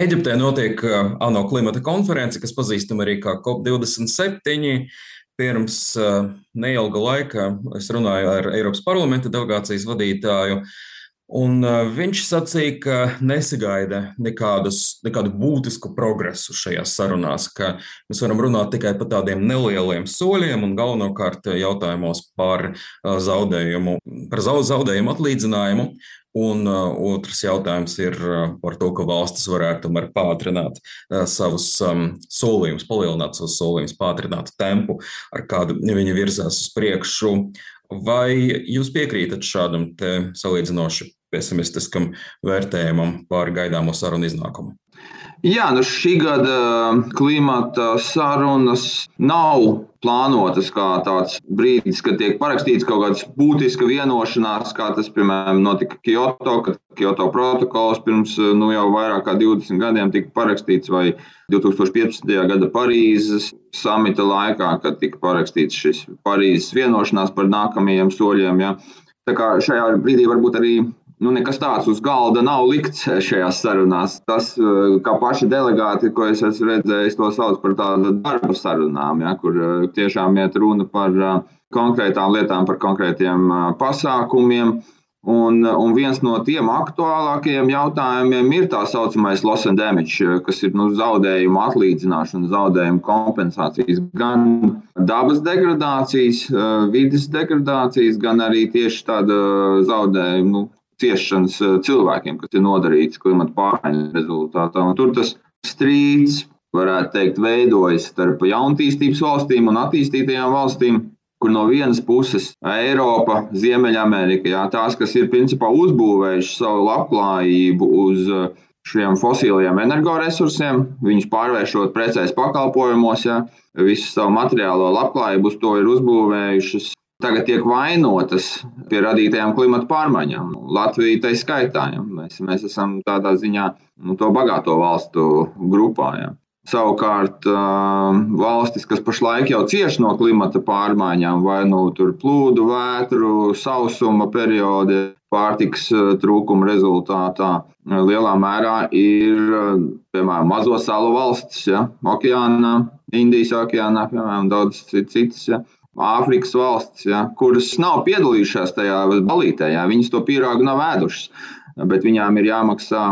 Eģiptē notiek uh, ANO klimata konference, kas pazīstama arī kā COP27. Pirms uh, neilga laika es runāju ar Eiropas parlamenta delegācijas vadītāju. Un uh, viņš sacīja, ka nesagaida nekādus, nekādu būtisku progresu šajās sarunās, ka mēs varam runāt tikai par tādiem nelieliem soļiem un galvenokārt jautājumos par zaudējumu, par zaudējumu atlīdzinājumu. Un uh, otrs jautājums ir uh, par to, ka valstis varētu tomēr pātrināt uh, savus um, solījumus, palielināt savus solījumus, pātrināt tempu, ar kādu viņi virzās uz priekšu. Vai jūs piekrītat šādam salīdzinoši pesimistiskam vērtējumam par gaidāmo sarunu iznākumu? Jā, nu šī gada klimata sarunas nav plānotas kā tāds brīdis, kad tiek parakstīts kaut kāds būtiska vienošanās, kā tas, piemēram, notika Kyoto, kad Kyoto protokols pirms nu, jau vairāk kā 20 gadiem tika parakstīts, vai 2015. gada Parīzes samita laikā, kad tika parakstīts šis Parīzes vienošanās par nākamajiem soļiem. Ja. Tā kā šajā brīdī varbūt arī nu, nekas tāds uz galda nav likts šajās sarunās. Tas, eh, kā paši delegāti, ko es esmu redzējis, to sauc par tādu darba sarunām, ja, kur eh, tiešām iet runa par eh, konkrētām lietām, par konkrētiem pasākumiem. Un, un viens no tiem aktuālākajiem jautājumiem ir tā saucamais loss and damage, kas ir nu, zaudējumu atlīdzināšana, zaudējumu kompensācijas. Gan dabas degradācijas, vidas degradācijas, gan arī tieši tāda zaudējuma nu, ciešanas eh, cilvēkiem, kas ir nodarīts klimata pārmaiņu rezultātā. Un tur tas strīds, varētu teikt, veidojas starp jaunatīstības valstīm un attīstītajām valstīm. Kur no vienas puses Eiropa, Ziemeļamerika, jā, tās, kas ir principā uzbūvējušas savu labklājību uz eh, šiem fosiliem energoresursiem, viņus pārvēršot precēs pakalpojumos, ja, visu savu materiālo labklājību uz to ir uzbūvējušas tagad tiek vainotas pie radītajām klimata pārmaiņām. Latvija tai skaitā. Ja. Mēs, mēs esam tādā ziņā nu, to bagāto valstu grupā. Ja. Savukārt, valstis, kas pašlaik jau cieš no klimata pārmaiņām, vai nu tur plūdu, vētru, sausuma periodi, pārtiks trūkuma rezultātā, lielā mērā ir piemēram mazo salu valstis, ja, okeānā, Indijas okeānā, piemēram, daudz citas. Ja Āfrikas valstis, ja, kuras nav piedalījušās tajā balītē, ja, viņas to pīrāgu nav ēdušas, bet viņām ir jāmaksā,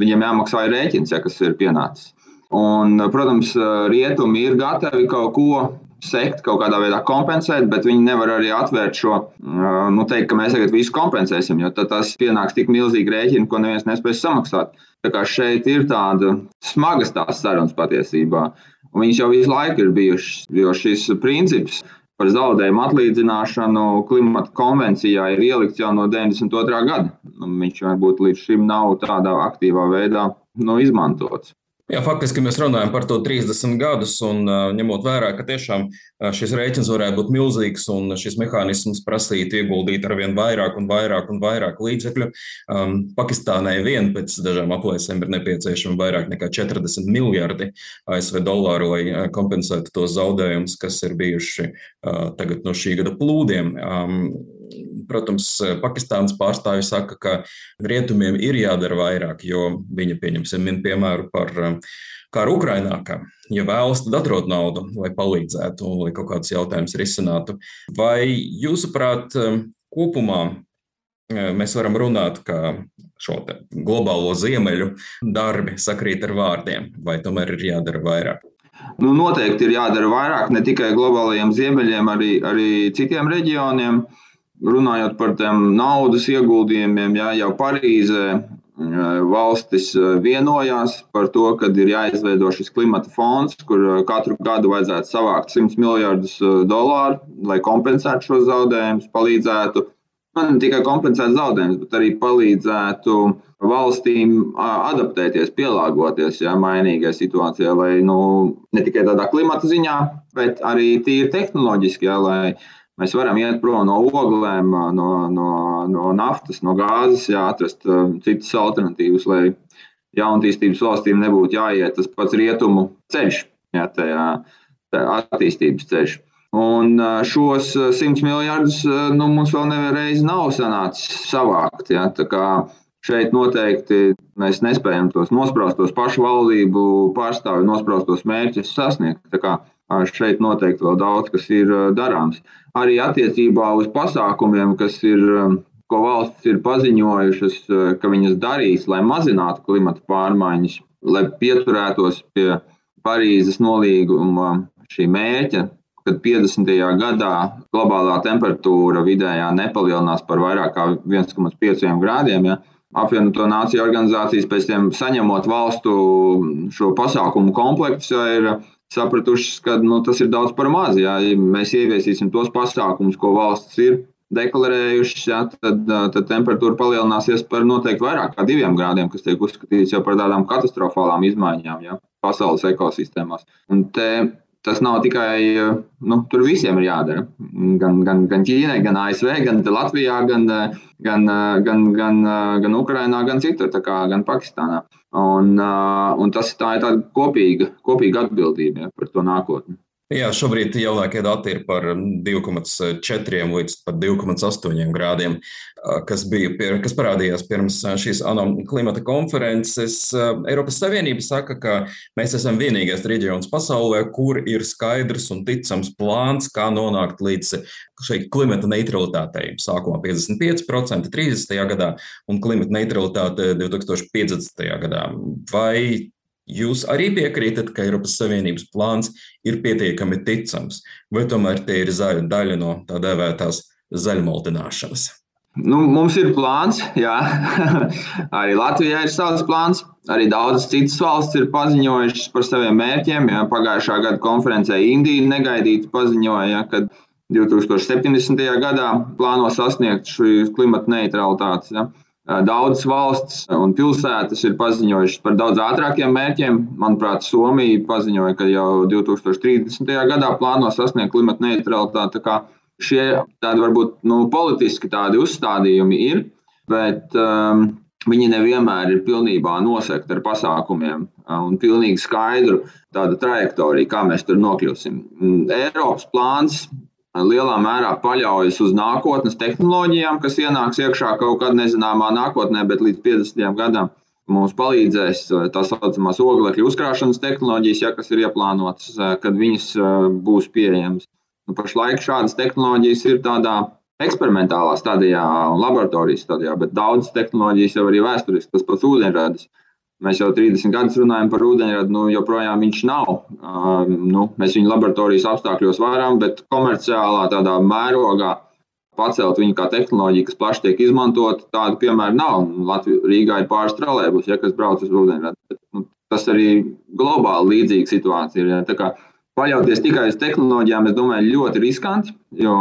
viņiem jāmaksā rēķins, ja, kas ir pienācis. Un, protams, rietumi ir gatavi kaut ko sekt, kaut kādā veidā kompensēt, bet viņi nevar arī atvērt šo, nu, teikt, ka mēs tagad visu kompensēsim, jo tad tas pienāks tik milzīgi rēķini, ko neviens nespēs samaksāt. Tā kā šeit ir tāda smagas tās sarunas patiesībā, un viņas jau visu laiku ir bijušas, jo šis princips par zaudējumu atlīdzināšanu klimata konvencijā ir ielikts jau no 92. gada. Nu, viņš varbūt līdz šim nav tādā aktīvā veidā nu, izmantots. Jā, faktiski mēs runājam par to 30 gadus, un ņemot vērā, ka tiešām šis rēķins varētu būt milzīgs, un šis mehānisms prasītu ieguldīt ar vien vairāk un vairāk un vairāk līdzekļu. Um, Pakistānai vien pēc dažām aplēsēm ir nepieciešami vairāk nekā 40 miljardi ASV dolāru, lai kompensētu tos zaudējumus, kas ir bijuši uh, tagad no šī gada plūdiem. Um, Protams, Pakistānas pārstāvji saka, ka rietumiem ir jādara vairāk, jo viņi, pieņemsim, min piemēru par um, karu Ukrainā, ka, ja vēlas, tad atrod naudu, lai palīdzētu un lai kaut kādus jautājumus risinātu. Vai jūsuprāt, um, kopumā uh, mēs varam runāt, ka šo globālo ziemeļu darbi sakrīt ar vārdiem, vai tomēr ir jādara vairāk? Nu, noteikti ir jādara vairāk ne tikai globālajiem ziemeļiem, arī, arī citiem reģioniem. Uh, runājot par tiem naudas ieguldījumiem, jā, jau Parīzē valstis vienojās par to, ka ir jāizveido šis klimata fonds, kur katru gadu vajadzētu savākt 100 miljardus dolāru, lai kompensētu šos zaudējumus, palīdzētu nu, ne tikai kompensēt zaudējumus, bet arī palīdzētu valstīm adaptēties, pielāgoties ja, mainīgai situācijai, lai nu, ne tikai tādā klimata ziņā, bet arī tīri tehnoloģiski, ja, lai Mēs varam iet prom no oglēm, no, no, no naftas, no gāzes, jā, atrast citas alternatīvas, lai jaunatīstības valstīm nebūtu jāiet tas pats rietumu ceļš, jā, tajā, tajā attīstības ceļš. Un šos 100 miljardus nu, mums vēl nevienreiz nav sanācis savākt. Ja, Šeit noteikti mēs nespējam tos nospraustos pašu valdību pārstāvju nospraustos mērķus sasniegt. Šeit noteikti vēl daudz kas ir darāms. Arī attiecībā uz pasākumiem, kas ir, ko valsts ir paziņojušas, ka viņas darīs, lai mazinātu klimata pārmaiņas, lai pieturētos pie Parīzes nolīguma šī mērķa, kad 50. gadā globālā temperatūra vidējā nepalielinās par vairāk kā 1,5 grādiem. Ja? apvienoto nāciju organizācijas pēc tam saņemot valstu šo pasākumu komplektu, ir sapratušas, ka nu, tas ir daudz par maz. Ja mēs ieviesīsim tos pasākumus, ko valsts ir deklarējušas, ja, tad, tad temperatūra palielināsies par noteikti vairāk kā diviem grādiem, kas tiek uzskatīts jau par tādām katastrofālām izmaiņām ja, pasaules ekosistēmās. Un te tas nav tikai, nu, tur visiem ir jādara. Gan, gan, gan Ķīnai, gan ASV, gan Latvijā, gan, gan, gan, gan, gan Ukrainā, gan citur, kā, gan Pakistānā. Un, un tas tā ir tāda kopīga, kopīga atbildība ja, par to nākotni. Jā, šobrīd jaunākie dati ir par 2,4 līdz pat 2,8 grādiem, kas, bija, kas parādījās pirms šīs ANO klimata konferences. Eiropas Savienība saka, ka mēs esam vienīgais reģions pasaulē, kur ir skaidrs un ticams plāns, kā nonākt līdz šai klimata neutralitātei. Sākumā 55% 30. gadā un klimata neutralitāte 2050. gadā. Vai Jūs arī piekrītat, ka Eiropas Savienības plāns ir pietiekami ticams, vai tomēr tie ir zaļa daļa no tā dēvētās zaļmoltināšanas? Nu, mums ir plāns, jā. arī Latvijā ir savs plāns. Arī daudzas citas valstis ir paziņojušas par saviem mērķiem. Jā. Pagājušā gada konferencē Indija negaidīti paziņoja, ka 2070. gadā plāno sasniegt šīs klimata neutralitātes. Daudzas valsts un pilsētas ir paziņojušas par daudz ātrākiem mērķiem. Manuprāt, Somija paziņoja, ka jau 2030. gadā plāno sasniegt klimata neutralitāti. Šie tādi varbūt nu, politiski tādi uzstādījumi ir, bet um, viņi nevienmēr ir pilnībā nosekti ar pasākumiem un pilnīgi skaidru tādu trajektoriju, kā mēs tur nokļūsim. Eiropas plāns lielā mērā paļaujas uz nākotnes tehnoloģijām, kas ienāks iekšā kaut kad nezināmā nākotnē, bet līdz 50 gadam mums palīdzēs eh, tā saucamās oglekļa uzkrāšanas tehnoloģijas, ja, kas ir ieplānotas, eh, kad viņas eh, būs pieejamas. Nu, pašlaik šādas tehnoloģijas ir tādā eksperimentālā stadijā, laboratorijas stadijā, bet daudzas tehnoloģijas jau arī vēsturiski, tas pats ūdeņradis. Mēs jau 30 gadus runājam par ūdeņradu, nu, joprojām viņš nav. Uh, nu, mēs viņu laboratorijas apstākļos varam, bet komerciālā tādā mērogā pacelt viņu kā tehnoloģiju, kas plaši tiek izmantot, tādu piemēru nav. Latvijā Rīgā ir pāris trolēbus, ja, kas brauc uz ūdeņradu. Bet, nu, tas arī globāli līdzīga situācija. Ja. Paļauties tikai uz tehnoloģijām, es domāju, ļoti riskanti, jo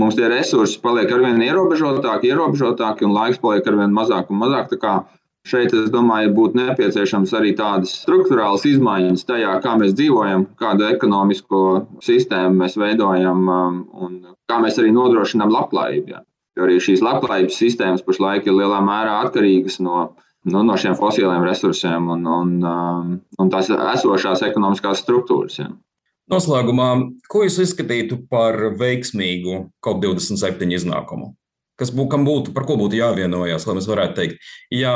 mums tie resursi paliek arvien ierobežotāki, ierobežotāki un laiks paliek arvien mazāk un mazāk. Šeit, es domāju, būtu nepieciešams arī tādas struktūrālas izmaiņas tajā, kā mēs dzīvojam, kādu ekonomisko sistēmu mēs veidojam um, un kā mēs arī nodrošinām labklājību. Ja. Jo arī šīs labklājības sistēmas pašlaik ir lielā mērā atkarīgas no, nu, no šiem fosiliem resursiem un, un, um, un tās esošās ekonomiskās struktūras. Ja. Noslēgumā, ko jūs uzskatītu par veiksmīgu COP27 iznākumu? Kas būtu, būtu, par ko būtu jāvienojas, lai mēs varētu teikt, jā,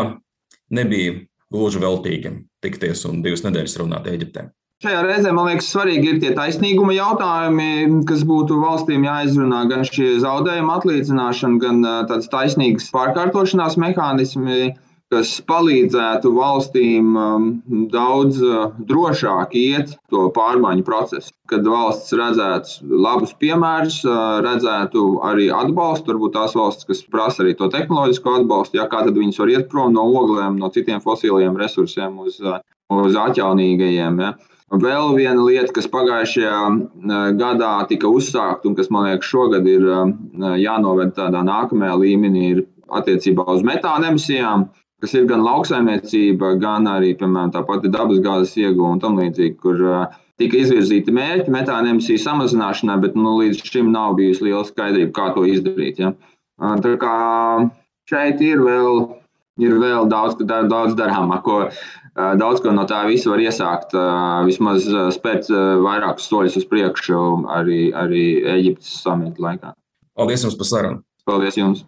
nebija gluži veltīgi tikties un divas nedēļas runāt Eģiptē. Šajā reizē man liekas, svarīgi ir tie taisnīguma jautājumi, kas būtu valstīm jāizrunā. Gan šie zaudējuma atlīdzināšana, gan tādas taisnīgas pārkārtošanās mehānismi kas palīdzētu valstīm um, daudz uh, drošāk iet to pārmaiņu procesu. Kad valsts redzētu labus piemērus, uh, redzētu arī atbalstu, varbūt tās valstis, kas prasa arī to tehnoloģisko atbalstu, ja kā tad viņas var iet prom no oglēm, no citiem fosiliem resursiem uz, uh, uz atjaunīgajiem. Ja. Vēl viena lieta, kas pagājušajā gadā tika uzsākta un kas man liekas šogad ir jānoved tādā nākamajā līmenī, ir attiecībā uz metāna emisijām kas ir gan lauksaimniecība, gan arī, piemēram, tā pati dabasgāzes ieguva un tam līdzīgi, kur tika izvirzīti mērķi metāna emisiju samazināšanai, bet nu, līdz šim nav bijusi liela skaidrība, kā to izdarīt. Ja. Tā kā šeit ir vēl, ir vēl daudz, daudz darāmā, ko daudz ko no tā visa var iesākt, vismaz spērt vairākus soļus uz priekšu arī, arī Eģiptes samita laikā. Paldies jums par sarunu! Paldies jums!